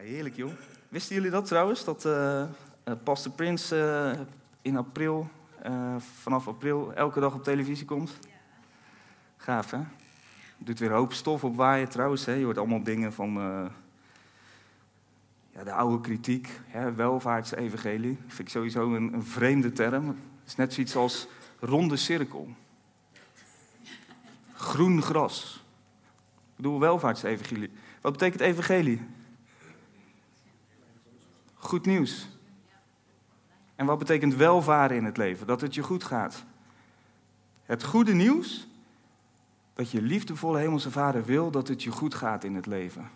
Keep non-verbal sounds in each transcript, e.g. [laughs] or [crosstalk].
heerlijk joh. Wisten jullie dat trouwens? Dat uh, Pastor Prins uh, in april, vanaf april, elke dag op televisie komt? Gaaf hè? Doet weer een hoop stof op waaien trouwens. Hè? Je hoort allemaal dingen van ja, de oude kritiek. Hè? Welvaartsevangelie. Vind ik sowieso een, een vreemde term. Het is net zoiets als ronde cirkel. Groen gras. Ik bedoel welvaartsevangelie. Wat betekent evangelie? Goed nieuws. En wat betekent welvaren in het leven? Dat het je goed gaat. Het goede nieuws, dat je liefdevolle hemelse vader wil dat het je goed gaat in het leven.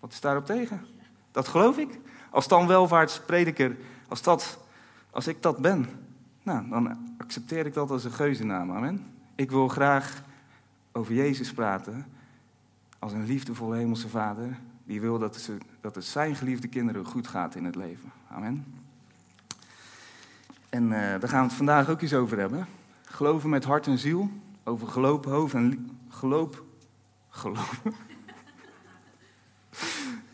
Wat is daarop tegen? Dat geloof ik. Als dan welvaartsprediker, als, dat, als ik dat ben, nou, dan accepteer ik dat als een geuzennaam. Amen. Ik wil graag over Jezus praten als een liefdevolle hemelse vader die wil dat, ze, dat het zijn geliefde kinderen goed gaat in het leven. Amen. En uh, daar gaan we het vandaag ook eens over hebben. Geloven met hart en ziel. Over gelopen, hoofd en geloop. Gelopen. [laughs]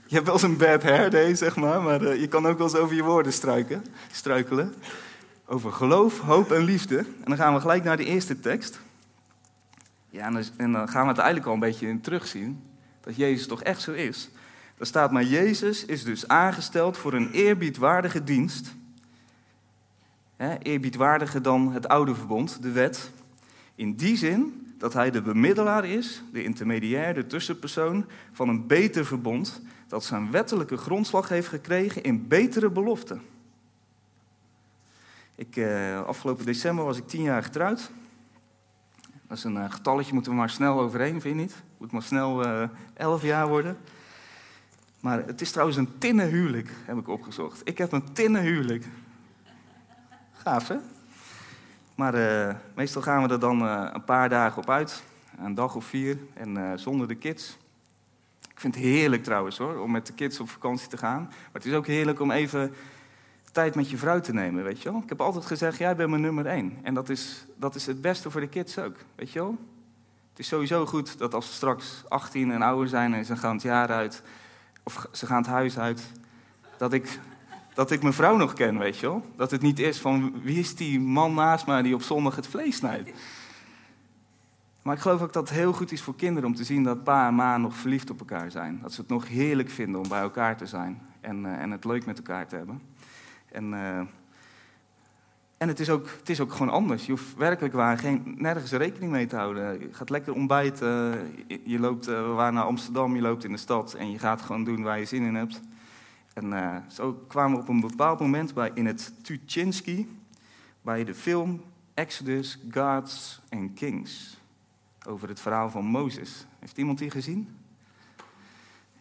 je hebt wel eens een bad hair zeg maar. Maar uh, je kan ook wel eens over je woorden struiken, struikelen. Over geloof, hoop en liefde. En dan gaan we gelijk naar de eerste tekst. Ja, en dan, en dan gaan we het eigenlijk al een beetje in terugzien. Dat Jezus toch echt zo is. Er staat maar, Jezus is dus aangesteld voor een eerbiedwaardige dienst. He, eerbiedwaardiger dan het oude verbond, de wet. In die zin dat hij de bemiddelaar is, de intermediair, de tussenpersoon van een beter verbond, dat zijn wettelijke grondslag heeft gekregen in betere beloften. Ik, eh, afgelopen december was ik tien jaar getrouwd. Dat is een uh, getalletje, moeten we maar snel overheen, vind je niet? Moet maar snel uh, elf jaar worden. Maar het is trouwens een tinnen huwelijk, heb ik opgezocht. Ik heb een tinnen huwelijk. Gaaf, hè? Maar uh, meestal gaan we er dan uh, een paar dagen op uit. Een dag of vier. En uh, zonder de kids. Ik vind het heerlijk trouwens hoor, om met de kids op vakantie te gaan. Maar het is ook heerlijk om even tijd met je vrouw te nemen, weet je wel. Ik heb altijd gezegd, jij bent mijn nummer één. En dat is, dat is het beste voor de kids ook, weet je wel. Het is sowieso goed dat als ze straks 18 en ouder zijn en ze gaan het jaar uit of ze gaan het huis uit, dat ik, dat ik mijn vrouw nog ken, weet je wel. Dat het niet is van wie is die man naast mij die op zondag het vlees snijdt. Maar ik geloof ook dat het heel goed is voor kinderen om te zien dat pa en ma nog verliefd op elkaar zijn. Dat ze het nog heerlijk vinden om bij elkaar te zijn en, uh, en het leuk met elkaar te hebben. En, uh, en het, is ook, het is ook gewoon anders. Je hoeft werkelijk waar geen, nergens rekening mee te houden. Je gaat lekker ontbijten. Je, loopt, uh, we waren naar Amsterdam, je loopt in de stad en je gaat gewoon doen waar je zin in hebt. En uh, zo kwamen we op een bepaald moment bij, in het Tuchinski bij de film Exodus, Gods and Kings. Over het verhaal van Mozes. Heeft iemand die gezien?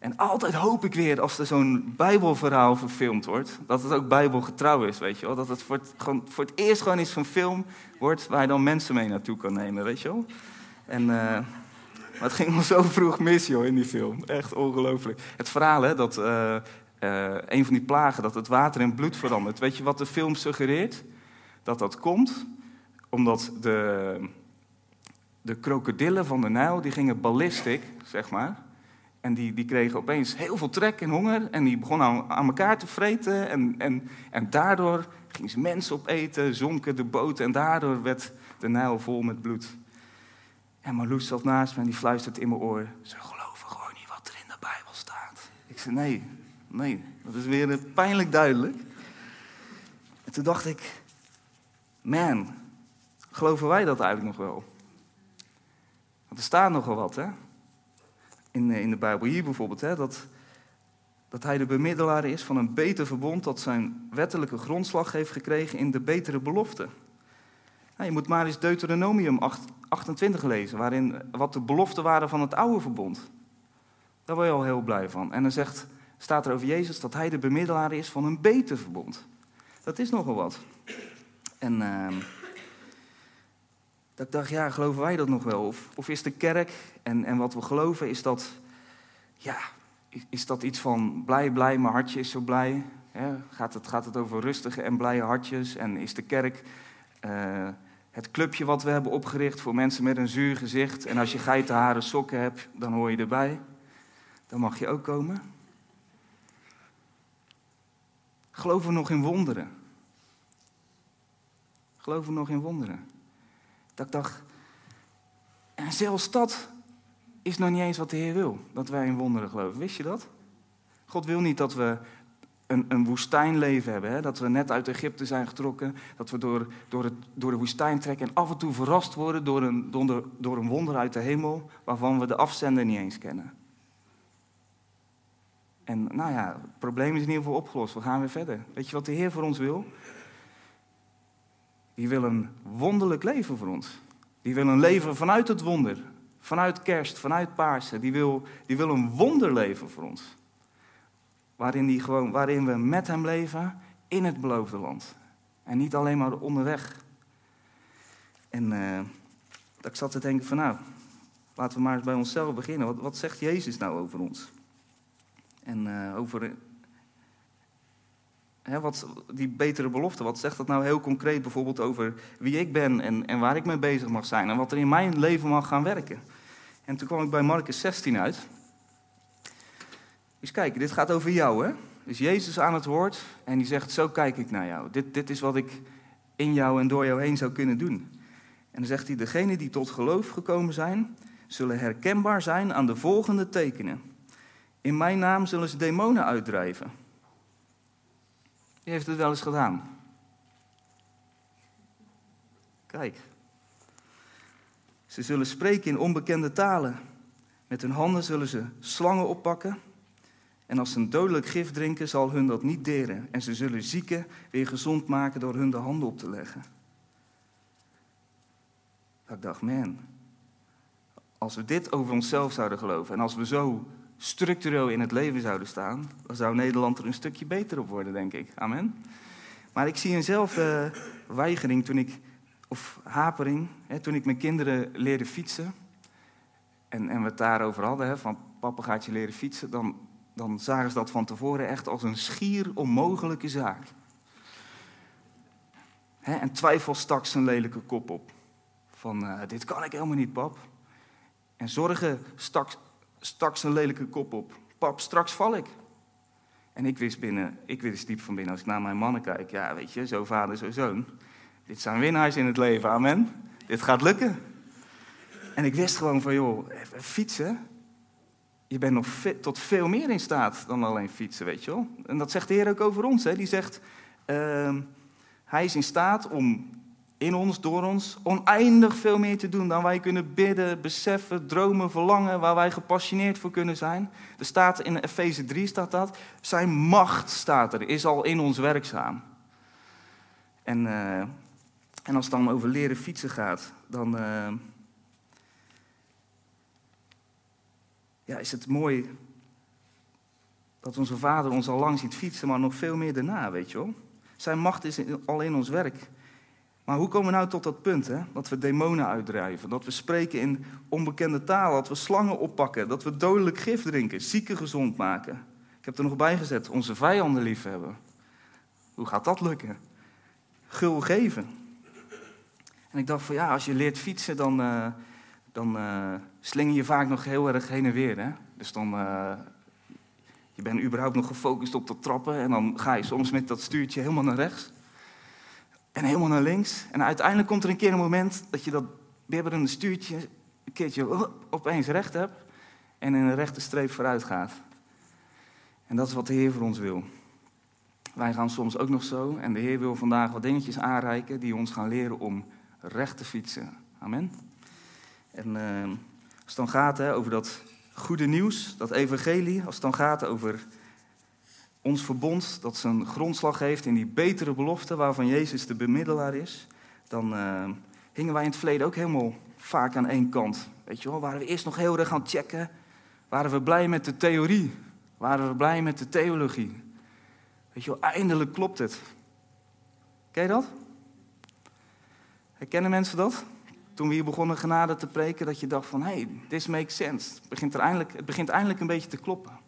En altijd hoop ik weer, als er zo'n Bijbelverhaal verfilmd wordt, dat het ook Bijbelgetrouw is, weet je wel. Dat het voor het, gewoon, voor het eerst gewoon iets van film wordt waar je dan mensen mee naartoe kan nemen, weet je wel. En, uh, maar het ging al zo vroeg mis, joh, in die film. Echt ongelooflijk. Het verhaal, hè, dat uh, een van die plagen, dat het water in bloed verandert. Weet je wat de film suggereert? Dat dat komt omdat de, de krokodillen van de Nijl, die gingen ballistic, zeg maar. En die, die kregen opeens heel veel trek en honger. En die begonnen aan, elkaar te vreten. En, en, en daardoor gingen ze mensen opeten, zonken de boten. En daardoor werd de Nijl vol met bloed. En Marloes zat naast me en die fluistert in mijn oor. Ze geloven gewoon niet wat er in de Bijbel staat. Ik zei, nee, nee, dat is weer pijnlijk duidelijk. En toen dacht ik, man, geloven wij dat eigenlijk nog wel? Want er staat nogal wat, hè? In, in de Bijbel. Hier bijvoorbeeld, hè, dat, dat hij de bemiddelaar is van een beter verbond dat zijn wettelijke grondslag heeft gekregen in de betere belofte. Nou, je moet maar eens Deuteronomium 28 lezen, waarin wat de beloften waren van het oude verbond. Daar word je al heel blij van. En dan zegt, staat er over Jezus dat hij de bemiddelaar is van een beter verbond. Dat is nogal wat. En uh, ik dacht, ja, geloven wij dat nog wel? Of, of is de kerk en, en wat we geloven, is dat, ja, is dat iets van blij, blij, mijn hartje is zo blij? Gaat, het, gaat het over rustige en blije hartjes? En is de kerk uh, het clubje wat we hebben opgericht voor mensen met een zuur gezicht? En als je geitenharen sokken hebt, dan hoor je erbij. Dan mag je ook komen. Geloven we nog in wonderen? Geloven we nog in wonderen? Dat ik dacht, en zelfs dat is nog niet eens wat de Heer wil, dat wij in wonderen geloven. Wist je dat? God wil niet dat we een, een woestijnleven hebben. Hè? Dat we net uit Egypte zijn getrokken. Dat we door, door, het, door de woestijn trekken en af en toe verrast worden door een, door, door een wonder uit de hemel. waarvan we de afzender niet eens kennen. En nou ja, het probleem is in ieder geval opgelost. We gaan weer verder. Weet je wat de Heer voor ons wil? Die wil een wonderlijk leven voor ons. Die wil een leven vanuit het wonder. Vanuit kerst, vanuit Paarsen. Die wil, die wil een wonderleven voor ons. Waarin, die gewoon, waarin we met hem leven in het beloofde land. En niet alleen maar onderweg. En uh, ik zat te denken van nou, laten we maar eens bij onszelf beginnen. Wat, wat zegt Jezus nou over ons? En uh, over hè, wat, die betere belofte, wat zegt dat nou heel concreet bijvoorbeeld over wie ik ben en, en waar ik mee bezig mag zijn en wat er in mijn leven mag gaan werken. En toen kwam ik bij Marcus 16 uit. Dus kijk, dit gaat over jou, hè? Dus Jezus aan het woord en die zegt, zo kijk ik naar jou. Dit, dit is wat ik in jou en door jou heen zou kunnen doen. En dan zegt hij, degenen die tot geloof gekomen zijn, zullen herkenbaar zijn aan de volgende tekenen. In mijn naam zullen ze demonen uitdrijven. Wie heeft het wel eens gedaan? Kijk. Ze zullen spreken in onbekende talen. Met hun handen zullen ze slangen oppakken. En als ze een dodelijk gif drinken, zal hun dat niet deren. En ze zullen zieken weer gezond maken door hun de handen op te leggen. Ik dacht, man, als we dit over onszelf zouden geloven en als we zo structureel in het leven zouden staan, dan zou Nederland er een stukje beter op worden, denk ik. Amen. Maar ik zie eenzelfde weigering toen ik, of hapering, hè, toen ik mijn kinderen leerde fietsen. En, en we het daarover hadden, hè, van papa gaat je leren fietsen, dan, dan zagen ze dat van tevoren echt als een schier onmogelijke zaak. Hè, en twijfel stak zijn lelijke kop op. Van, uh, dit kan ik helemaal niet, pap. En zorgen stak stak zijn lelijke kop op. Pap, straks val ik. En ik wist, binnen, ik wist diep van binnen, als ik naar mijn mannen kijk, ja, weet je, zo vader, zo zoon. Dit zijn winnaars in het leven, amen. Dit gaat lukken. En ik wist gewoon van, joh, fietsen, je bent nog tot veel meer in staat dan alleen fietsen, weet je wel. En dat zegt de Heer ook over ons, hè. Die zegt, uh, hij is in staat om in ons, door ons, oneindig veel meer te doen dan wij kunnen bidden, beseffen, dromen, verlangen, waar wij gepassioneerd voor kunnen zijn. Er staat in Efeze 3 staat dat, zijn macht staat er, is al in ons werkzaam. En, uh, en als het dan over leren fietsen gaat, dan uh, ja, is het mooi dat onze vader ons al lang ziet fietsen, maar nog veel meer daarna, weet je wel. Zijn macht is al in ons werk. Maar hoe komen we nou tot dat punt? Hè? Dat we demonen uitdrijven, dat we spreken in onbekende taal, dat we slangen oppakken, dat we dodelijk gif drinken, zieken gezond maken. Ik heb er nog bij gezet, onze vijanden liefhebben. Hoe gaat dat lukken? Gul geven. En ik dacht van ja, als je leert fietsen, dan, uh, dan uh, sling je vaak nog heel erg heen en weer. Hè? Dus dan, uh, je bent überhaupt nog gefocust op de trappen en dan ga je soms met dat stuurtje helemaal naar rechts. En helemaal naar links. En uiteindelijk komt er een keer een moment dat je dat bibberende stuurtje een keertje opeens recht hebt en in een rechte streep vooruit gaat. En dat is wat de Heer voor ons wil. Wij gaan soms ook nog zo en de Heer wil vandaag wat dingetjes aanreiken die ons gaan leren om recht te fietsen. Amen. En uh, als het dan gaat hè, over dat goede nieuws, dat evangelie, als het dan gaat over ons verbond dat zijn grondslag heeft in die betere belofte waarvan Jezus de bemiddelaar is, dan uh, hingen wij in het verleden ook helemaal vaak aan één kant. Weet je wel, waren we eerst nog heel erg aan het checken, waren we blij met de theorie, waren we blij met de theologie. Weet je wel, eindelijk klopt het. Ken je dat? Herkennen mensen dat? Toen we hier begonnen genade te preken, dat je dacht van, hey, this makes sense. Begint, er eindelijk, het begint eindelijk een beetje te kloppen.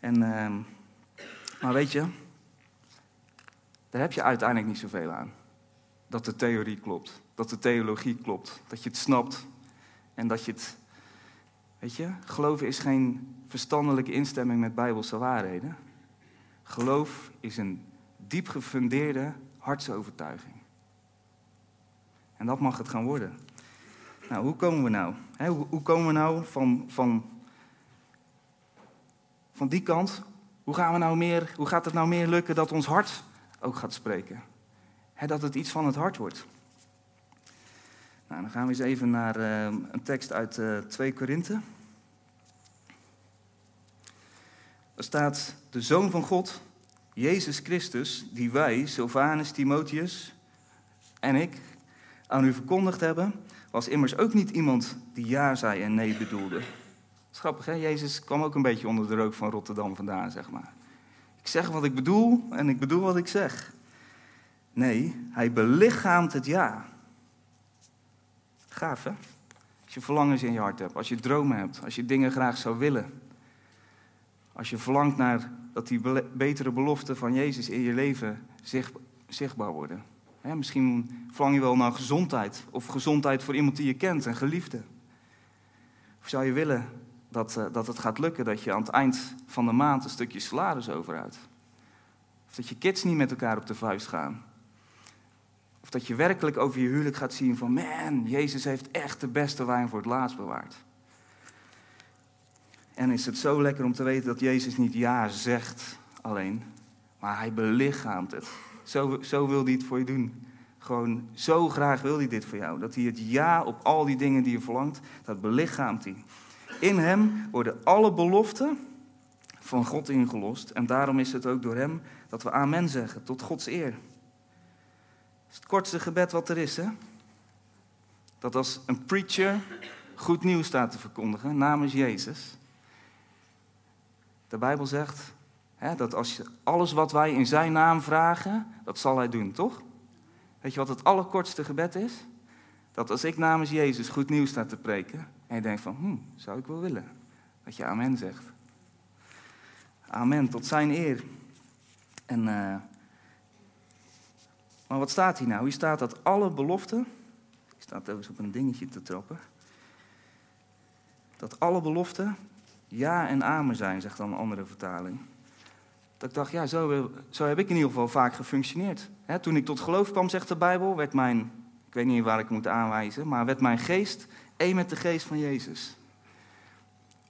En, uh, maar weet je, daar heb je uiteindelijk niet zoveel aan. Dat de theorie klopt, dat de theologie klopt, dat je het snapt en dat je het. Weet je, geloven is geen verstandelijke instemming met bijbelse waarheden. Geloof is een diep gefundeerde hartsovertuiging. En dat mag het gaan worden. Nou, hoe komen we nou? hoe, hoe, komen we nou van, van, van die kant? Hoe, gaan we nou meer, hoe gaat het nou meer lukken dat ons hart ook gaat spreken? dat het iets van het hart wordt. Nou, dan gaan we eens even naar uh, een tekst uit uh, eh, 2 Korinthe. Er staat, de Zoon van God, Jezus Christus, die wij, Silvanus, Timotheus en ik, aan u verkondigd hebben, was immers ook niet iemand die ja zei en nee bedoelde. Schappig, hè? Jezus kwam ook een beetje onder de rook van Rotterdam vandaan, zeg maar. Ik zeg wat ik bedoel en ik bedoel wat ik zeg. Nee, hij belichaamt het ja. Gaaf, hè? Als je verlangens in je hart hebt, als je dromen hebt, als je dingen graag zou willen. Als je verlangt naar dat die betere beloften van Jezus in je leven zichtbaar worden. misschien verlang je wel naar gezondheid, of gezondheid voor iemand die je kent, een geliefde. Of zou je willen dat, eh, dat het gaat lukken, dat je aan het eind van de maand een stukje salaris overhoudt? Of dat je kids niet met elkaar op de vuist gaan? Of dat je werkelijk over je huwelijk gaat zien van, man, Jezus heeft echt de beste wijn voor het laatst bewaard. En is het zo lekker om te weten dat Jezus niet ja zegt alleen, maar hij belichaamt het. Zo, zo wil hij het voor je doen. Gewoon zo graag wil hij dit voor jou. Dat hij het ja op al die dingen die je verlangt, dat belichaamt hij. In hem worden alle beloften van God ingelost. En daarom is het ook door hem dat we amen zeggen, tot Gods eer het kortste gebed wat er is, hè? Dat als een preacher goed nieuws staat te verkondigen namens Jezus. De Bijbel zegt hè, dat als je alles wat wij in zijn naam vragen, dat zal hij doen, toch? Weet je wat het allerkortste gebed is? Dat als ik namens Jezus goed nieuws sta te preken en je denkt van, hm, zou ik wel willen. Dat je amen zegt. Amen, tot zijn eer. En uh, maar wat staat hier nou? Hier staat dat alle beloften. Ik sta eens op een dingetje te trappen. Dat alle beloften ja en amen zijn, zegt dan een andere vertaling. Dat ik dacht, ja, zo, zo heb ik in ieder geval vaak gefunctioneerd. toen ik tot geloof kwam, zegt de Bijbel, werd mijn, ik weet niet waar ik moet aanwijzen, maar werd mijn geest één met de geest van Jezus.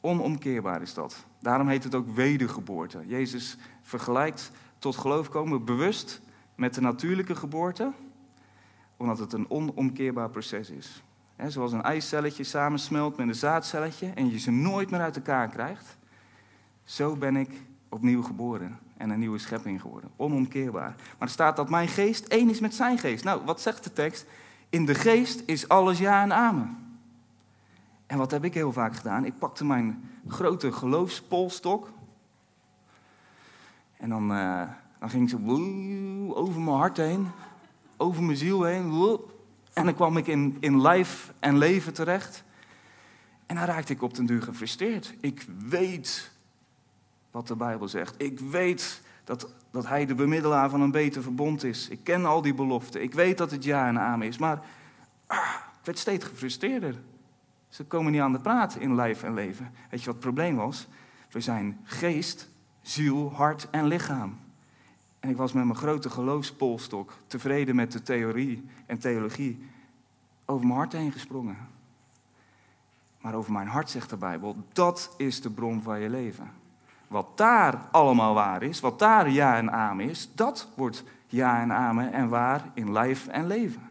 Onomkeerbaar is dat. Daarom heet het ook wedergeboorte. Jezus vergelijkt tot geloof komen bewust met de natuurlijke geboorte, omdat het een onomkeerbaar proces is. zoals een eicelletje samensmelt met een zaadcelletje en je ze nooit meer uit elkaar krijgt, zo ben ik opnieuw geboren en een nieuwe schepping geworden. Onomkeerbaar. Maar er staat dat mijn geest één is met zijn geest. Nou, wat zegt de tekst? In de geest is alles ja en amen. En wat heb ik heel vaak gedaan? Ik pakte mijn grote geloofspolstok. En dan, uh, dan ging ze over mijn hart heen, over mijn ziel heen. En dan kwam ik in, in lijf en leven terecht. En dan raakte ik op den duur gefrustreerd. Ik weet wat de Bijbel zegt. Ik weet dat, dat Hij de bemiddelaar van een beter verbond is. Ik ken al die beloften. Ik weet dat het ja en amen is. Maar ah, ik werd steeds gefrustreerder. Ze komen niet aan de praat in lijf en leven. Weet je wat het probleem was? We zijn geest, ziel, hart en lichaam. En ik was met mijn grote geloofspolstok tevreden met de theorie en theologie over mijn hart heen gesprongen. Maar over mijn hart zegt de Bijbel, dat is de bron van je leven. Wat daar allemaal waar is, wat daar ja en amen is, dat wordt ja en amen en waar in lijf en leven.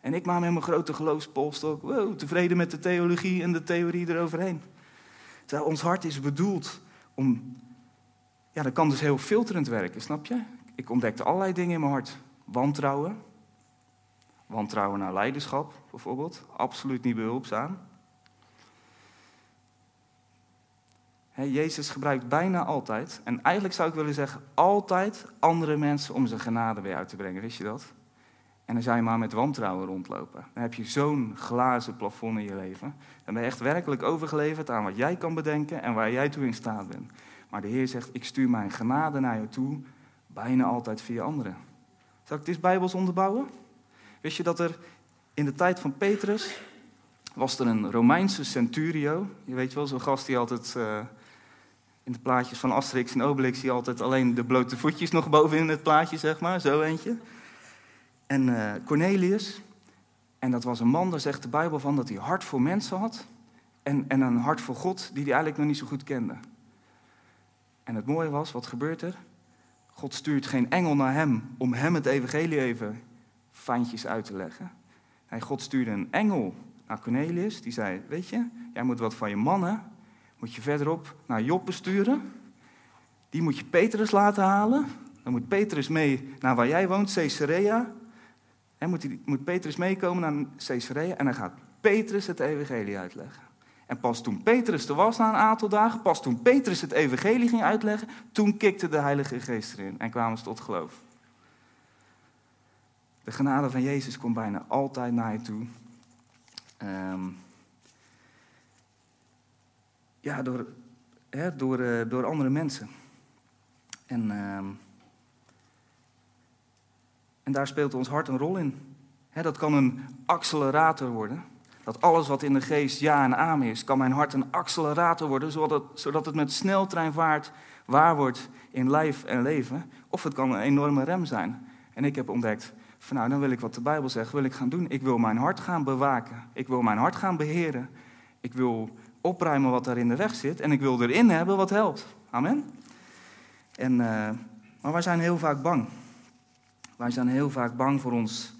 En ik maak met mijn grote geloofspolstok, wow, tevreden met de theologie en de theorie eroverheen. Terwijl ons hart is bedoeld om ja, dat kan dus heel filterend werken, snap je? Ik ontdekte allerlei dingen in mijn hart. Wantrouwen. Wantrouwen naar leiderschap, bijvoorbeeld. Absoluut niet behulpzaam. Jezus gebruikt bijna altijd, en eigenlijk zou ik willen zeggen altijd, andere mensen om zijn genade weer uit te brengen. Wist je dat? En dan zou je maar met wantrouwen rondlopen. Dan heb je zo'n glazen plafond in je leven. Dan ben je echt werkelijk overgeleverd aan wat jij kan bedenken en waar jij toe in staat bent. Maar de Heer zegt, ik stuur mijn genade naar je toe, bijna altijd via anderen. Zal ik dit bijbels onderbouwen? Wist je dat er in de tijd van Petrus was er een Romeinse centurio. Je weet wel, zo'n gast die altijd uh, In de plaatjes van Asterix en Obelix je altijd alleen de blote voetjes nog bovenin het plaatje, zeg maar. Zo eentje. En uh, Cornelius, en dat was een man, daar zegt de Bijbel van dat hij hart voor mensen had. En, en een hart voor God die hij eigenlijk nog niet zo goed kende. En het mooie was, wat gebeurt er? God stuurt geen engel naar hem om hem het evangelie even fijntjes uit te leggen. Nee, God stuurde een engel naar Cornelius. Die zei, weet je, jij moet wat van je mannen, moet je verderop naar Joppe sturen. Die moet je Petrus laten halen. Dan moet Petrus mee naar waar jij woont, Caesarea. Moet, die, moet Petrus meekomen naar Caesarea en dan gaat Petrus het evangelie uitleggen. En pas toen Petrus er was na een aantal dagen, pas toen Petrus het evangelie ging uitleggen, toen kikte de Heilige Geest erin en kwamen ze tot geloof. De genade van Jezus komt bijna altijd naar je toe. Um, ja, door, door, uh, door andere mensen. En, um, en daar speelt ons hart een rol in. Dat kan een accelerator worden. Dat alles wat in de geest ja en amen is, kan mijn hart een accelerator worden, zodat het, zodat het met sneltreinvaart waar wordt in lijf en leven. Of het kan een enorme rem zijn. En ik heb ontdekt, van nou, dan wil ik wat de Bijbel zegt, wil ik gaan doen. Ik wil mijn hart gaan bewaken. Ik wil mijn hart gaan beheren. Ik wil opruimen wat daar in de weg zit. En ik wil erin hebben wat helpt. Amen. En, uh, maar wij zijn heel vaak bang. Wij zijn heel vaak bang voor ons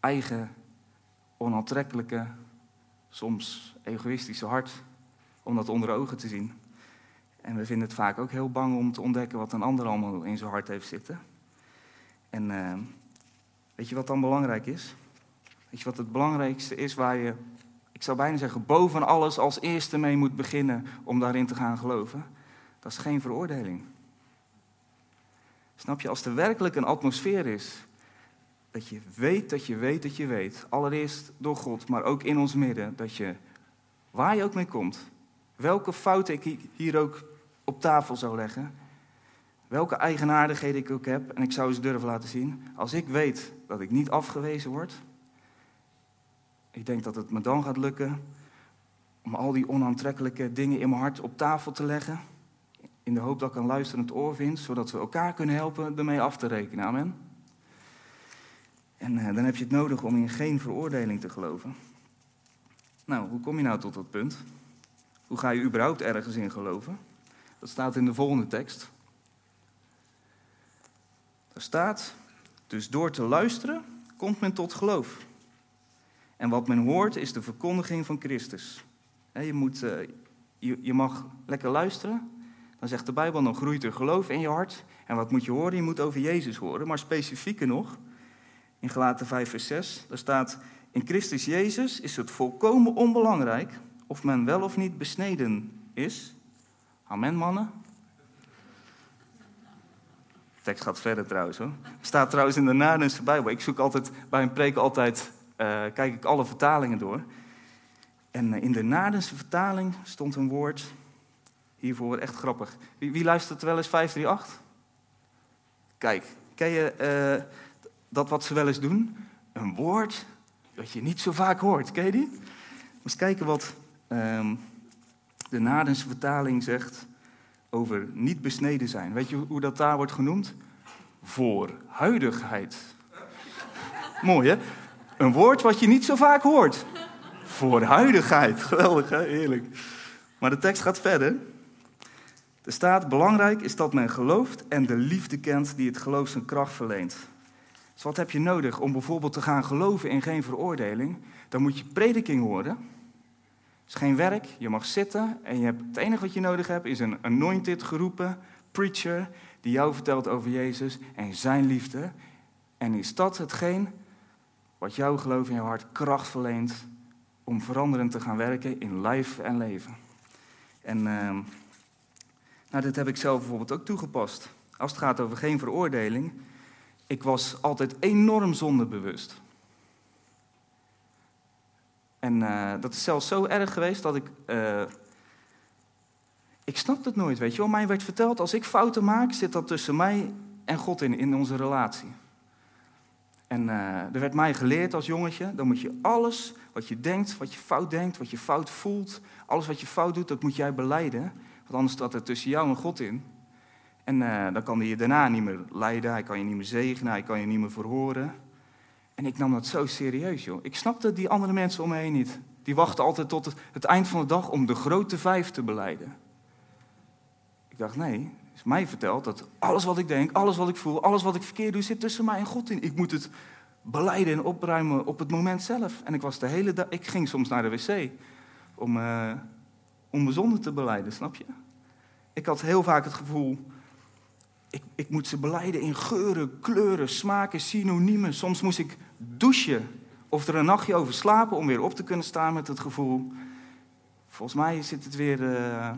eigen onaantrekkelijke, soms egoïstische hart. Om dat onder ogen te zien. En we vinden het vaak ook heel bang om te ontdekken wat een ander allemaal in zijn hart heeft zitten. En uh, Weet je wat dan belangrijk is? Weet je wat het belangrijkste is waar je, ik zou bijna zeggen, boven alles als eerste mee moet beginnen om daarin te gaan geloven? Dat is geen veroordeling. Snap je, als er werkelijk een atmosfeer is, dat je weet dat je weet dat je weet, allereerst door God, maar ook in ons midden, dat je, waar je ook mee komt, welke fout ik hier ook op tafel zou leggen, welke eigenaardigheden ik ook heb, en ik zou ze durven laten zien, als ik weet dat ik niet afgewezen word, ik denk dat het me dan gaat lukken om al die onaantrekkelijke dingen in mijn hart op tafel te leggen, in de hoop dat ik een luisterend oor vind, zodat we elkaar kunnen helpen ermee af te rekenen. Amen. En eh, dan heb je het nodig om in geen veroordeling te geloven. Nou, hoe kom je nou tot dat punt? Hoe ga je überhaupt ergens in geloven? Dat staat in de volgende tekst. Er staat, dus door te luisteren komt men tot geloof. En wat men hoort is de verkondiging van Christus. Je, moet, eh, je mag lekker luisteren. Dan zegt de Bijbel, dan groeit er geloof in je hart. En wat moet je horen? Je moet over Jezus horen. Maar specifieker nog, in Galaten 5 vers 6, daar staat... In Christus Jezus is het volkomen onbelangrijk of men wel of niet besneden is. Amen, mannen tekst gaat verder trouwens hoor. Staat trouwens in de Naardense Bijbel. Ik zoek altijd bij een preek altijd, uh, kijk ik alle vertalingen door. En uh, in de Naardense vertaling stond een woord hiervoor, echt grappig. Wie, wie luistert wel eens 538? Kijk, ken je uh, dat wat ze wel eens doen? Een woord dat je niet zo vaak hoort. Ken je die? Eens kijken wat um, de Nadense vertaling zegt over niet besneden zijn. Weet je hoe dat daar wordt genoemd? Voorhuidigheid. [laughs] Mooi hè? Een woord wat je niet zo vaak hoort. Voorhuidigheid. [laughs] Geweldig hè? Heerlijk. Maar de tekst gaat verder. Er staat, belangrijk is dat men gelooft en de liefde kent die het geloof zijn kracht verleent. Dus wat heb je nodig om bijvoorbeeld te gaan geloven in geen veroordeling? Dan moet je prediking horen is geen werk, je mag zitten en je hebt, het enige wat je nodig hebt is een anointed geroepen preacher die jou vertelt over Jezus en zijn liefde. En is dat hetgeen wat jouw geloof in je hart kracht verleent om veranderend te gaan werken in lijf en leven. En uh, nou, dit heb ik zelf bijvoorbeeld ook toegepast. Als het gaat over geen veroordeling, ik was altijd enorm zondebewust. En uh, dat is zelfs zo erg geweest dat ik. Uh, ik snapte het nooit, weet je wel. Mij werd verteld, als ik fouten maak, zit dat tussen mij en God in, in onze relatie. En uh, er werd mij geleerd als jongetje, dan moet je alles wat je denkt, wat je fout denkt, wat je fout voelt, alles wat je fout doet, dat moet jij beleiden. Want anders staat er tussen jou en God in. En eh, dan kan hij je daarna niet meer leiden, hij kan je niet meer zegenen, hij kan je niet meer verhoren. En ik nam dat zo serieus, joh. Ik snapte die andere mensen om me heen niet. Die wachten altijd tot het, eind van de dag om de grote vijf te beleiden. Ik dacht, nee, is mij verteld dat alles wat ik denk, alles wat ik voel, alles wat ik verkeerd doe, zit tussen mij en God in. Ik moet het beleiden en opruimen op het moment zelf. En ik was de hele dag, ik ging soms naar de wc om, uh, om mijn zonde te beleiden, snap je? Ik had heel vaak het gevoel, ik, ik moet ze beleiden in geuren, kleuren, smaken, synoniemen. Soms moest ik douchen of er een nachtje over slapen om weer op te kunnen staan met het gevoel. Volgens mij zit het weer uh,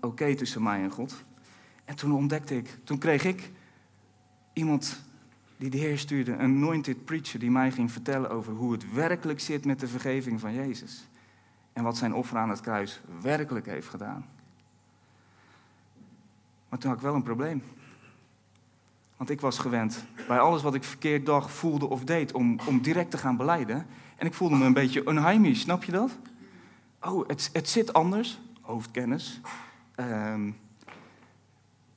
oké tussen mij en God. En toen ontdekte ik, toen kreeg ik iemand die de Heer stuurde, een anointed preacher, die mij ging vertellen over hoe het werkelijk zit met de vergeving van Jezus. En wat zijn offer aan het kruis werkelijk heeft gedaan. Maar toen had ik wel een probleem. Want ik was gewend bij alles wat ik verkeerd dacht, voelde of deed om, om direct te gaan beleiden. En ik voelde me een beetje onheimisch, snap je dat? Oh, het, het zit anders, hoofdkennis. Um,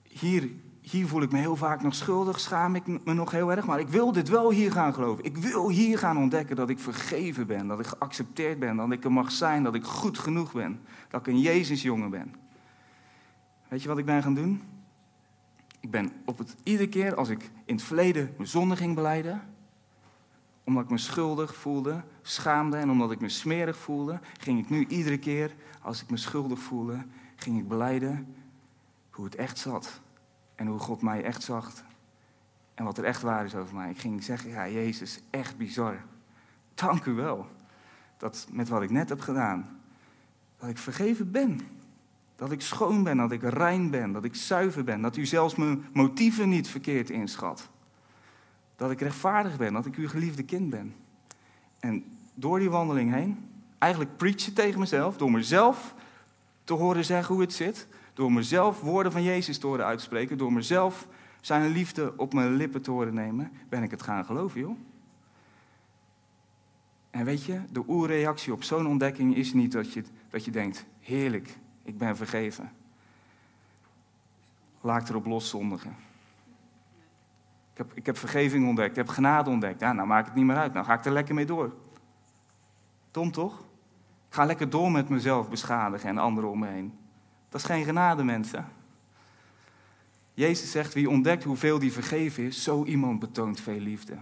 hier, hier voel ik me heel vaak nog schuldig, schaam ik me nog heel erg. Maar ik wil dit wel hier gaan geloven. Ik wil hier gaan ontdekken dat ik vergeven ben, dat ik geaccepteerd ben, dat ik er mag zijn, dat ik goed genoeg ben. Dat ik een Jezusjongen ben. Weet je wat ik ben gaan doen? Ik ben op het, iedere keer als ik in het verleden mijn zonde ging beleiden, omdat ik me schuldig voelde, schaamde en omdat ik me smerig voelde, ging ik nu iedere keer als ik me schuldig voelde, ging ik beleiden hoe het echt zat. En hoe God mij echt zag. En wat er echt waar is over mij. Ik ging zeggen, ja, Jezus, echt bizar. Dank u wel. Dat met wat ik net heb gedaan, dat ik vergeven ben. Dat ik schoon ben, dat ik rein ben, dat ik zuiver ben. Dat u zelfs mijn motieven niet verkeerd inschat. Dat ik rechtvaardig ben, dat ik uw geliefde kind ben. En door die wandeling heen, eigenlijk preachen tegen mezelf, door mezelf te horen zeggen hoe het zit, door mezelf woorden van Jezus te horen uitspreken, door mezelf zijn liefde op mijn lippen te horen nemen, ben ik het gaan geloven, joh. En weet je, de oerreactie op zo'n ontdekking is niet dat je, dat je denkt, heerlijk, ik ben vergeven. Laat erop los zondigen. Ik heb, ik heb vergeving ontdekt, ik heb genade ontdekt. Ja, nou maakt het niet meer uit, nou ga ik er lekker mee door. Tom toch? Ik ga lekker door met mezelf beschadigen en anderen om me heen. Dat is geen genade, mensen. Jezus zegt, wie ontdekt hoeveel die vergeven is, zo iemand betoont veel liefde.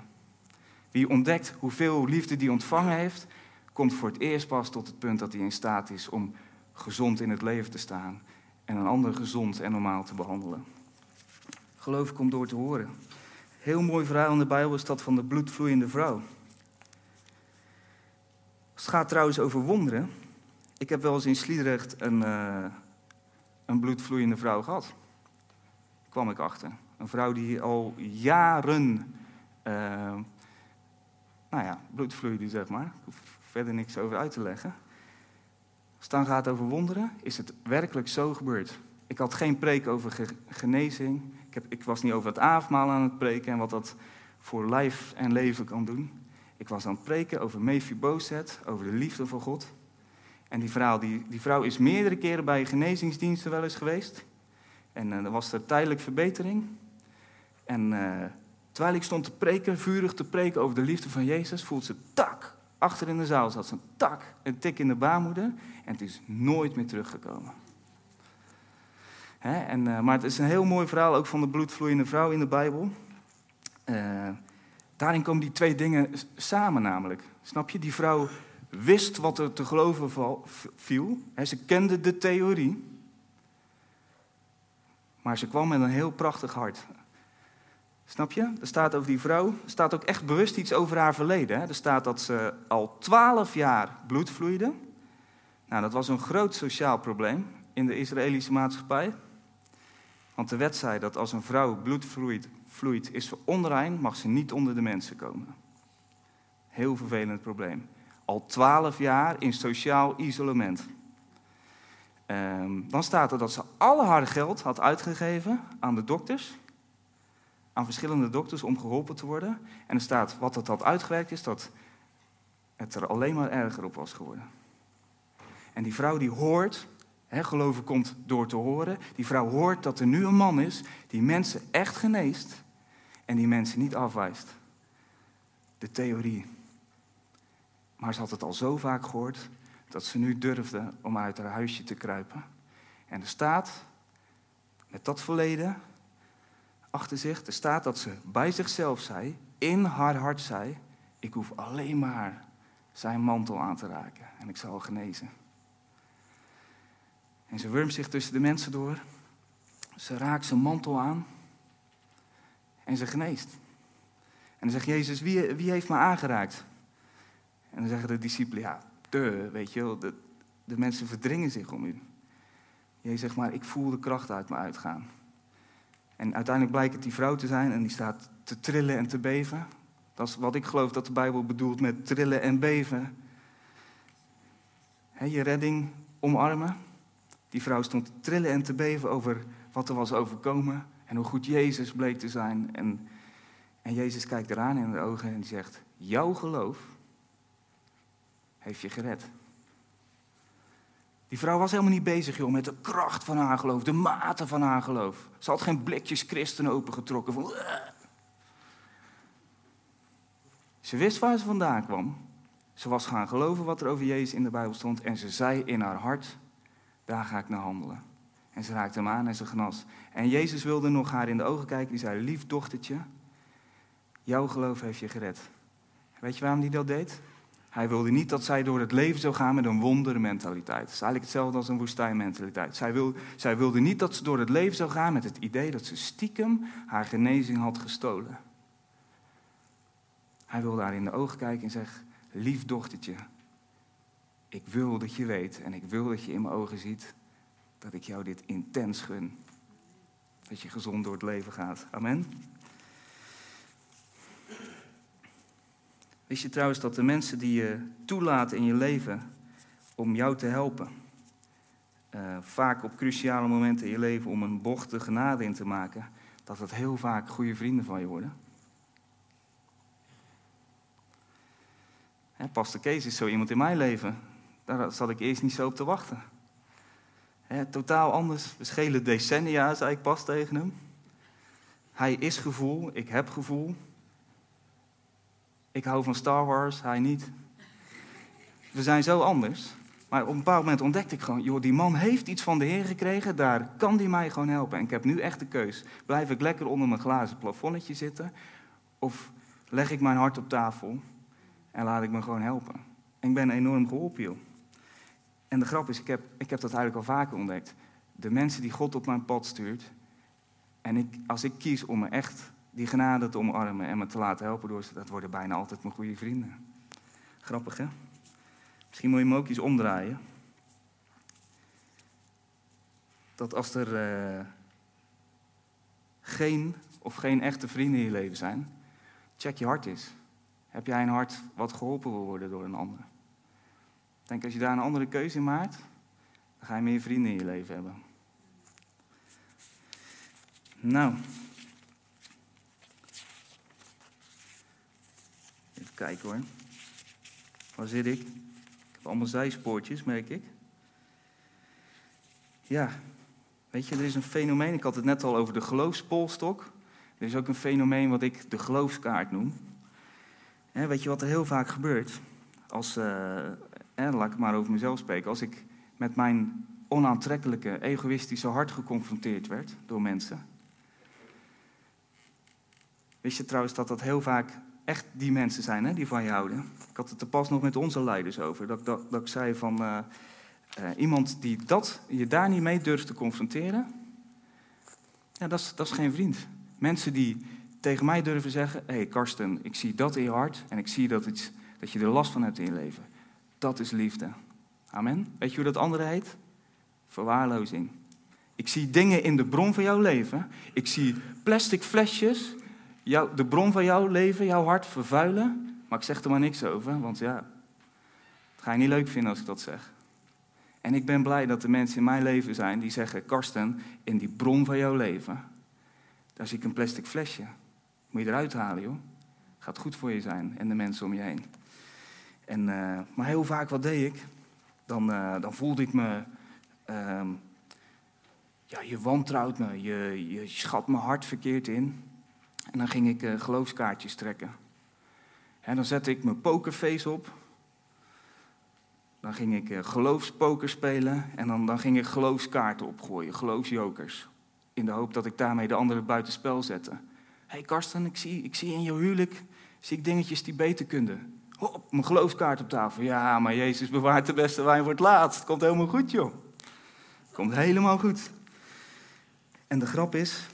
Wie ontdekt hoeveel liefde die ontvangen heeft, komt voor het eerst pas tot het punt dat hij in staat is om gezond in het leven te staan en een ander gezond en normaal te behandelen. Geloof komt door te horen. Heel mooi verhaal in de Bijbel is dat van de bloedvloeiende vrouw. Het gaat trouwens over wonderen. Ik heb wel eens in Sliedrecht een, uh, een bloedvloeiende vrouw gehad. Kwam ik achter. Een vrouw die al jaren, uh, nou ja, bloed vloeide, zeg maar. Ik hoef verder niks over uit te leggen. Als het dan gaat over wonderen, is het werkelijk zo gebeurd. Ik had geen preek over genezing. Ik, heb, ik was niet over het avondmaal aan het preken en wat dat voor lijf en leven kan doen. Ik was aan het preken over Mephibozet, over de liefde van God. En die vrouw, die, die vrouw is meerdere keren bij genezingsdiensten wel eens geweest. En uh, er was er tijdelijk verbetering. En uh, terwijl ik stond te preken, vurig te preken over de liefde van Jezus, voelt ze tak. Achter in de zaal zat ze een tak, een tik in de baarmoeder. En het is nooit meer teruggekomen. Hè? En, uh, maar het is een heel mooi verhaal ook van de bloedvloeiende vrouw in de Bijbel. daarin komen die twee dingen samen namelijk. Snap je? Die vrouw wist wat er te geloven viel. Ze kende de theorie. Maar ze kwam met een heel prachtig hart. Snap je? Er staat over die vrouw, er staat ook echt bewust iets over haar verleden. Er staat dat ze al twaalf jaar bloed vloeide. Nou, dat was een groot sociaal probleem in de Israëlische maatschappij. Want de wet zei dat als een vrouw bloed vloeit, is ze onrein, mag ze niet onder de mensen komen. Heel vervelend probleem al twaalf jaar in sociaal isolement. Um, dan staat er dat ze alle haar geld had uitgegeven aan de dokters, aan verschillende dokters om geholpen te worden. En er staat wat het had uitgewerkt is, dat het er alleen maar erger op was geworden. En die vrouw die hoort He, geloven komt door te horen. Die vrouw hoort dat er nu een man is die mensen echt geneest en die mensen niet afwijst. De theorie. Maar ze had het al zo vaak gehoord dat ze nu durfde om uit haar huisje te kruipen. En er staat, met dat verleden achter zich, er staat dat ze bij zichzelf zei, in haar hart zei, ik hoef alleen maar zijn mantel aan te raken en ik zal genezen. En ze wurmt zich tussen de mensen door. Ze raakt zijn mantel aan en ze geneest. En dan zegt Jezus, wie, wie heeft me aangeraakt? En dan zeggen de discipelen, ja, de, weet je wel, de, mensen verdringen zich om u. Jezus zegt maar, ik voel de kracht uit me uitgaan. En uiteindelijk blijkt het die vrouw te zijn en die staat te trillen en te beven. Dat is wat ik geloof dat de Bijbel bedoelt met trillen en beven. je redding omarmen. Die vrouw stond te trillen en te beven over wat er was overkomen en hoe goed Jezus bleek te zijn. En, en Jezus kijkt eraan in de ogen en die zegt: Jouw geloof heeft je gered. Die vrouw was helemaal niet bezig joh, met de kracht van haar geloof, de mate van haar geloof. Ze had geen blikjes christenen opengetrokken van. Ze wist waar ze vandaan kwam. Ze was gaan geloven wat er over Jezus in de Bijbel stond. En ze zei in haar hart: daar ga ik naar handelen. En ze raakte hem aan en ze genas. En Jezus wilde nog haar in de ogen kijken. Die zei: Lief dochtertje, jouw geloof heeft je gered. Weet je waarom hij dat deed? Hij wilde niet dat zij door het leven zou gaan met een wondermentaliteit. Dat is eigenlijk hetzelfde als een woestijnmentaliteit. Zij, wil, zij wilde niet dat ze door het leven zou gaan met het idee dat ze stiekem haar genezing had gestolen. Hij wilde haar in de ogen kijken en zeggen: Lief dochtertje, ik wil dat je weet en ik wil dat je in mijn ogen ziet dat ik jou dit intens gun. Dat je gezond door het leven gaat. Amen. Wist je trouwens dat de mensen die je toelaat in je leven om jou te helpen, uh, vaak op cruciale momenten in je leven om een bocht de genade in te maken, dat dat heel vaak goede vrienden van je worden? Hè, Pastor Kees is zo iemand in mijn leven. Daar zat ik eerst niet zo op te wachten. totaal anders. We schelen decennia, zei ik pas tegen hem. Hij is gevoel, ik heb gevoel. Ik hou van Star Wars, hij niet. We zijn zo anders. Maar op een bepaald moment ontdekte ik gewoon, joh, die man heeft iets van de Heer gekregen, daar kan die mij gewoon helpen. En ik heb nu echt de keus. Blijf ik lekker onder mijn glazen plafonnetje zitten? Of leg ik mijn hart op tafel en laat ik me gewoon helpen? En ik ben enorm geholpen, joh. En de grap is, ik heb, ik heb dat eigenlijk al vaker ontdekt. De mensen die God op mijn pad stuurt, en ik, als ik kies om me echt die genade te omarmen en me te laten helpen door ze, dat worden bijna altijd mijn goede vrienden. Grappig, hè? Misschien moet je hem ook eens omdraaien. Dat als er uh, geen of geen echte vrienden in je leven zijn, check je hart eens. Heb jij een hart wat geholpen wil worden door een ander? Ik denk als je daar een andere keuze in maakt, dan ga je meer vrienden in je leven hebben. Nou. Kijken hoor. Waar zit ik? Ik heb allemaal zijspoortjes, merk ik. Ja, weet je, er is een fenomeen. Ik had het net al over de geloofspolstok. Er is ook een fenomeen wat ik de geloofskaart noem. weet je wat er heel vaak gebeurt? Als, uh, laat ik maar over mezelf spreken. Als ik met mijn onaantrekkelijke, egoïstische hart geconfronteerd werd door mensen. Wist je trouwens dat dat heel vaak echt die mensen zijn hè, die van je houden? Ik had het er pas nog met onze leiders over. Dat, dat, dat ik zei van uh, uh, iemand die dat, je daar niet mee durft te confronteren. Ja, dat is, dat is geen vriend. Mensen die tegen mij durven zeggen: Hé hey Karsten, ik zie dat in je hart en ik zie dat, iets, dat je er last van hebt in je leven. Dat is liefde. Amen. Weet je hoe dat andere heet? Verwaarlozing. Ik zie dingen in de bron van jouw leven. Ik zie plastic flesjes, de bron van jouw leven, jouw hart vervuilen. Maar ik zeg er maar niks over, want ja, dat ga je niet leuk vinden als ik dat zeg. En ik ben blij dat er mensen in mijn leven zijn die zeggen: Karsten, in die bron van jouw leven, daar zie ik een plastic flesje. Moet je eruit halen, joh. Gaat goed voor je zijn en de mensen om je heen. En, uh, maar heel vaak, wat deed ik? Dan, uh, dan voelde ik me ehm, ja, je wantrouwt me, je, je schat mijn hart verkeerd in. En dan ging ik uh, geloofskaartjes trekken. En dan zette ik mijn pokerface op. Dan ging ik uh, geloofspoker spelen en dan, dan ging ik geloofskaarten opgooien, geloofsjokers. In de hoop dat ik daarmee de anderen buitenspel zette. Hé hey Karsten, ik zie, ik zie in jouw huwelijk zie ik dingetjes die beter kunnen. Hop, mijn geloofskaart op tafel. Ja, maar Jezus bewaart de beste wijn voor het laatst. Komt helemaal goed, joh. Komt helemaal goed. En de grap is,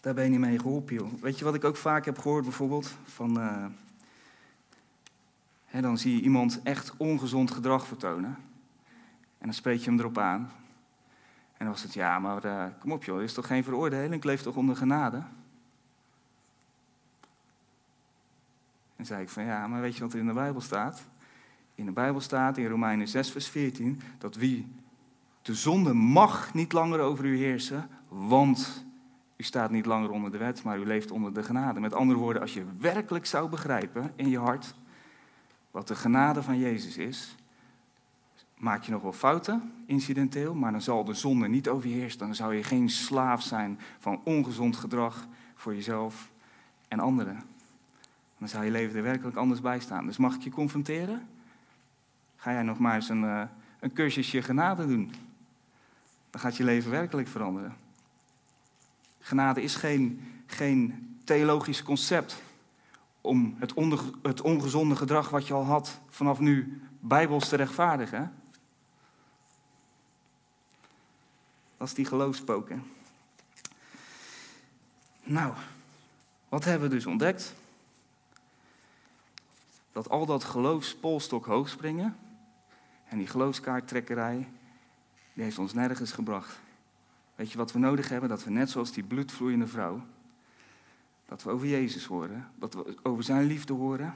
daar ben je niet mee geholpen, joh. Weet je wat ik ook vaak heb gehoord, bijvoorbeeld? Van, uh, hè, dan zie je iemand echt ongezond gedrag vertonen. En dan spreek je hem erop aan. En dan was het, ja, maar uh, kom op joh, is toch geen veroordeling? Ik leef toch onder genade? En zei ik van, ja, maar weet je wat er in de Bijbel staat? In de Bijbel staat in Romeinen 6, vers 14, dat wie de zonde mag niet langer over u heersen, want u staat niet langer onder de wet, maar u leeft onder de genade. Met andere woorden, als je werkelijk zou begrijpen in je hart wat de genade van Jezus is, maak je nog wel fouten, incidenteel, maar dan zal de zonde niet overheersen. Dan zou je geen slaaf zijn van ongezond gedrag voor jezelf en anderen. Dan zou je leven er werkelijk anders bij staan. Dus mag ik je confronteren? Ga jij nog maar eens een, uh, een cursusje genade doen? Dan gaat je leven werkelijk veranderen. Genade is geen, geen theologisch concept om het, het ongezonde gedrag wat je al had vanaf nu bijbels te rechtvaardigen. Dat is die geloofspoken. Nou, wat hebben we dus ontdekt? Dat al dat geloofspolstok hoog springen en die geloofskaarttrekkerij, die heeft ons nergens gebracht. Weet je wat we nodig hebben? Dat we net zoals die bloedvloeiende vrouw, dat we over Jezus horen, dat we over zijn liefde horen.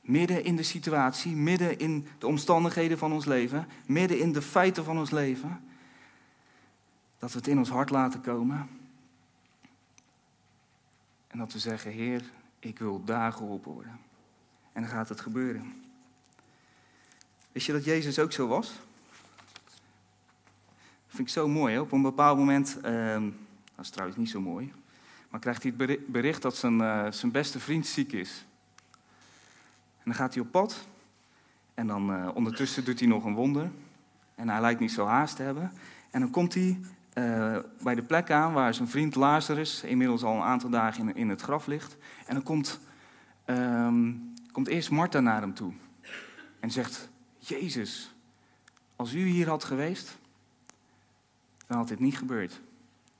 Midden in de situatie, midden in de omstandigheden van ons leven, midden in de feiten van ons leven. Dat we het in ons hart laten komen. En dat we zeggen, Heer, ik wil daar geholpen worden. En dan gaat het gebeuren. Wist je dat Jezus ook zo was? Vind ik zo mooi. Hè? Op een bepaald moment, uh, dat is trouwens niet zo mooi, maar krijgt hij het bericht dat zijn, uh, zijn beste vriend ziek is. En dan gaat hij op pad en dan uh, ondertussen doet hij nog een wonder. En hij lijkt niet zo haast te hebben. En dan komt hij uh, bij de plek aan waar zijn vriend Lazarus inmiddels al een aantal dagen in, in het graf ligt. En dan komt, um, komt eerst Martha naar hem toe en zegt: Jezus, als u hier had geweest, dan had dit niet gebeurd.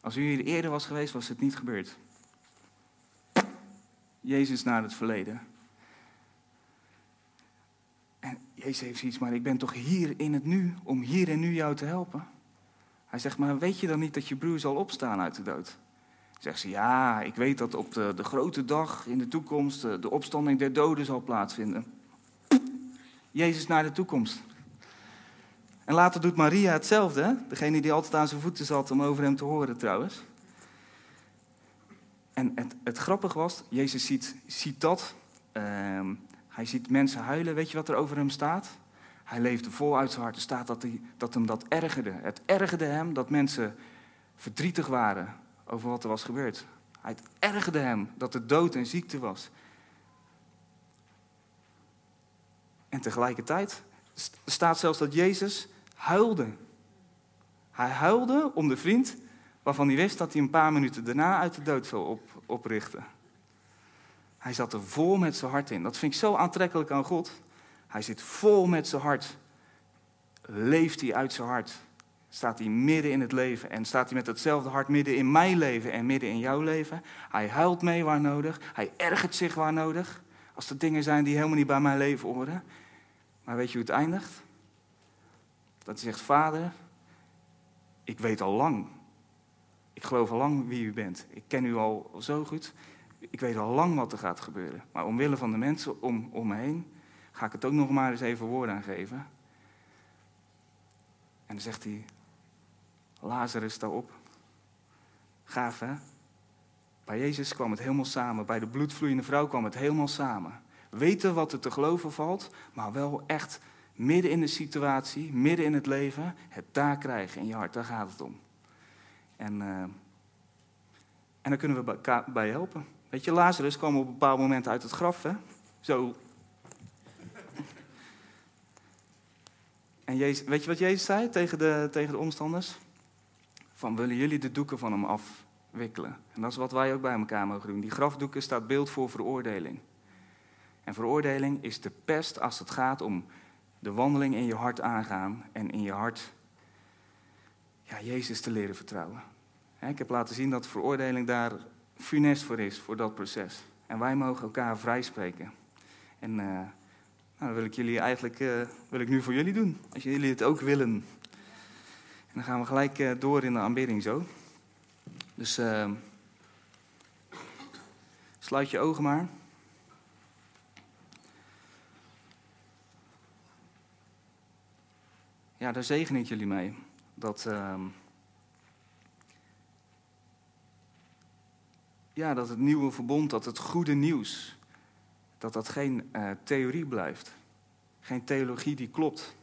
Als u hier eerder was geweest, was het niet gebeurd. Jezus naar het verleden. En Jezus heeft zoiets, maar ik ben toch hier in het nu, om hier en nu jou te helpen. Hij zegt, maar weet je dan niet dat je broer zal opstaan uit de dood? Zegt ze, ja, ik weet dat op de, de grote dag in de toekomst de, de opstanding der doden zal plaatsvinden. Jezus naar de toekomst. En later doet Maria hetzelfde, hè? degene die altijd aan zijn voeten zat om over hem te horen trouwens. En het, het grappige was, Jezus ziet, ziet dat. Ehm, hij ziet mensen huilen. Weet je wat er over hem staat? Hij leefde vol uit zijn hart. Er staat dat, hij, dat hem dat ergerde. Het ergerde hem dat mensen verdrietig waren over wat er was gebeurd. Het ergerde hem dat er dood en ziekte was. En tegelijkertijd staat zelfs dat Jezus huilde. Hij huilde om de vriend waarvan hij wist dat hij een paar minuten daarna uit de dood zou op, oprichten. Hij zat er vol met zijn hart in. Dat vind ik zo aantrekkelijk aan God. Hij zit vol met zijn hart. Leeft hij uit zijn hart. Staat hij midden in het leven en staat hij met hetzelfde hart midden in mijn leven en midden in jouw leven. Hij huilt mee waar nodig. Hij ergert zich waar nodig. Als er dingen zijn die helemaal niet bij mijn leven horen. Maar weet je hoe het eindigt? Dat hij zegt, vader, ik weet al lang. Ik geloof al lang wie u bent. Ik ken u al zo goed. Ik weet al lang wat er gaat gebeuren. Maar omwille van de mensen om, om me heen ga ik het ook nog maar eens even woorden aan geven. En dan zegt hij, Lazarus, sta op. Gaaf hè? Bij Jezus kwam het helemaal samen. Bij de bloedvloeiende vrouw kwam het helemaal samen. Weten wat er te geloven valt, maar wel echt midden in de situatie, midden in het leven, het daar krijgen in je hart. Daar gaat het om. En, uh, en daar kunnen we bij, bij helpen. Weet je, Lazarus kwam op een bepaald moment uit het graf, hè? Zo. En Jezus, weet je wat Jezus zei tegen de, tegen de omstanders? Van, willen jullie de doeken van hem afwikkelen? En dat is wat wij ook bij elkaar mogen doen. Die grafdoeken staat beeld voor veroordeling. En veroordeling is de pest als het gaat om de wandeling in je hart aangaan en in je hart ja, Jezus te leren vertrouwen. Ik heb laten zien dat veroordeling daar funest voor is, voor dat proces. En wij mogen elkaar vrijspreken. En uh, nou, dat wil ik jullie eigenlijk uh, wil ik nu voor jullie doen, als jullie het ook willen. En dan gaan we gelijk uh, door in de aanbidding zo. Dus sluit je ogen maar. Ja, daar zegen ik jullie mee. Dat, uh, ja, dat het nieuwe verbond, dat het goede nieuws, dat dat geen uh, theorie blijft. Geen theologie die klopt.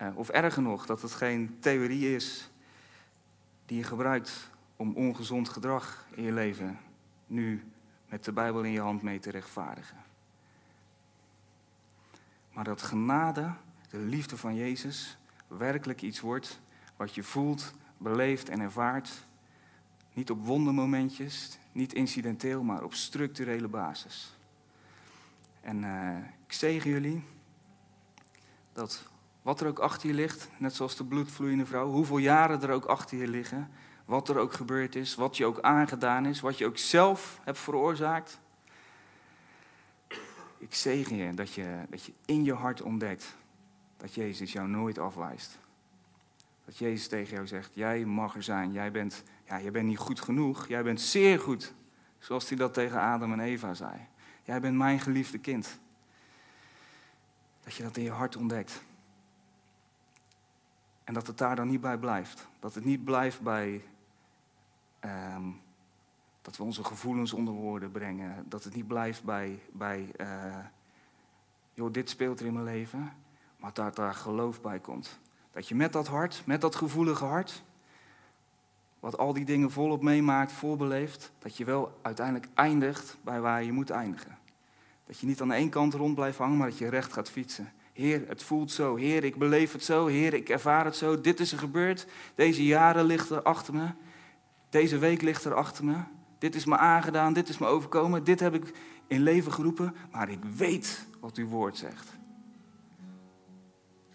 Uh, of erger nog, dat het geen theorie is die je gebruikt om ongezond gedrag in je leven nu met de Bijbel in je hand mee te rechtvaardigen. Maar dat genade de liefde van Jezus werkelijk iets wordt wat je voelt, beleeft en ervaart. Niet op wondermomentjes, niet incidenteel, maar op structurele basis. En uh, ik zegen jullie dat wat er ook achter je ligt, net zoals de bloedvloeiende vrouw, hoeveel jaren er ook achter je liggen, wat er ook gebeurd is, wat je ook aangedaan is, wat je ook zelf hebt veroorzaakt. Ik zegen je dat je, dat je in je hart ontdekt dat Jezus jou nooit afwijst. Dat Jezus tegen jou zegt, jij mag er zijn, jij bent, ja, jij bent niet goed genoeg, jij bent zeer goed. Zoals hij dat tegen Adam en Eva zei. Jij bent mijn geliefde kind. Dat je dat in je hart ontdekt. En dat het daar dan niet bij blijft. Dat het niet blijft bij um, dat we onze gevoelens onder woorden brengen. Dat het niet blijft bij, bij uh, joh, dit speelt er in mijn leven. Maar dat daar geloof bij komt. Dat je met dat hart, met dat gevoelige hart, wat al die dingen volop meemaakt, voorbeleeft, dat je wel uiteindelijk eindigt bij waar je moet eindigen. Dat je niet aan ene kant rond blijft hangen, maar dat je recht gaat fietsen. Heer, het voelt zo. Heer, ik beleef het zo. Heer, ik ervaar het zo. Dit is er gebeurd. Deze jaren liggen er achter me. Deze week ligt er achter me. Dit is me aangedaan. Dit is me overkomen. Dit heb ik in leven geroepen. Maar ik weet wat uw woord zegt.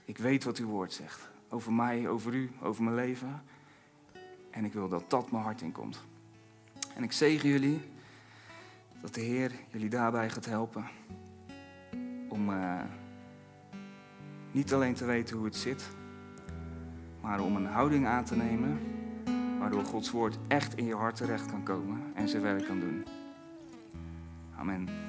Ik weet wat uw woord zegt. Over mij, over u, over mijn leven. En ik wil dat dat mijn hart in komt. En ik zegen jullie dat de Heer jullie daarbij gaat helpen. Om uh, niet alleen te weten hoe het zit, maar om een houding aan te nemen waardoor Gods woord echt in je hart terecht kan komen en zijn werk kan doen. Amen.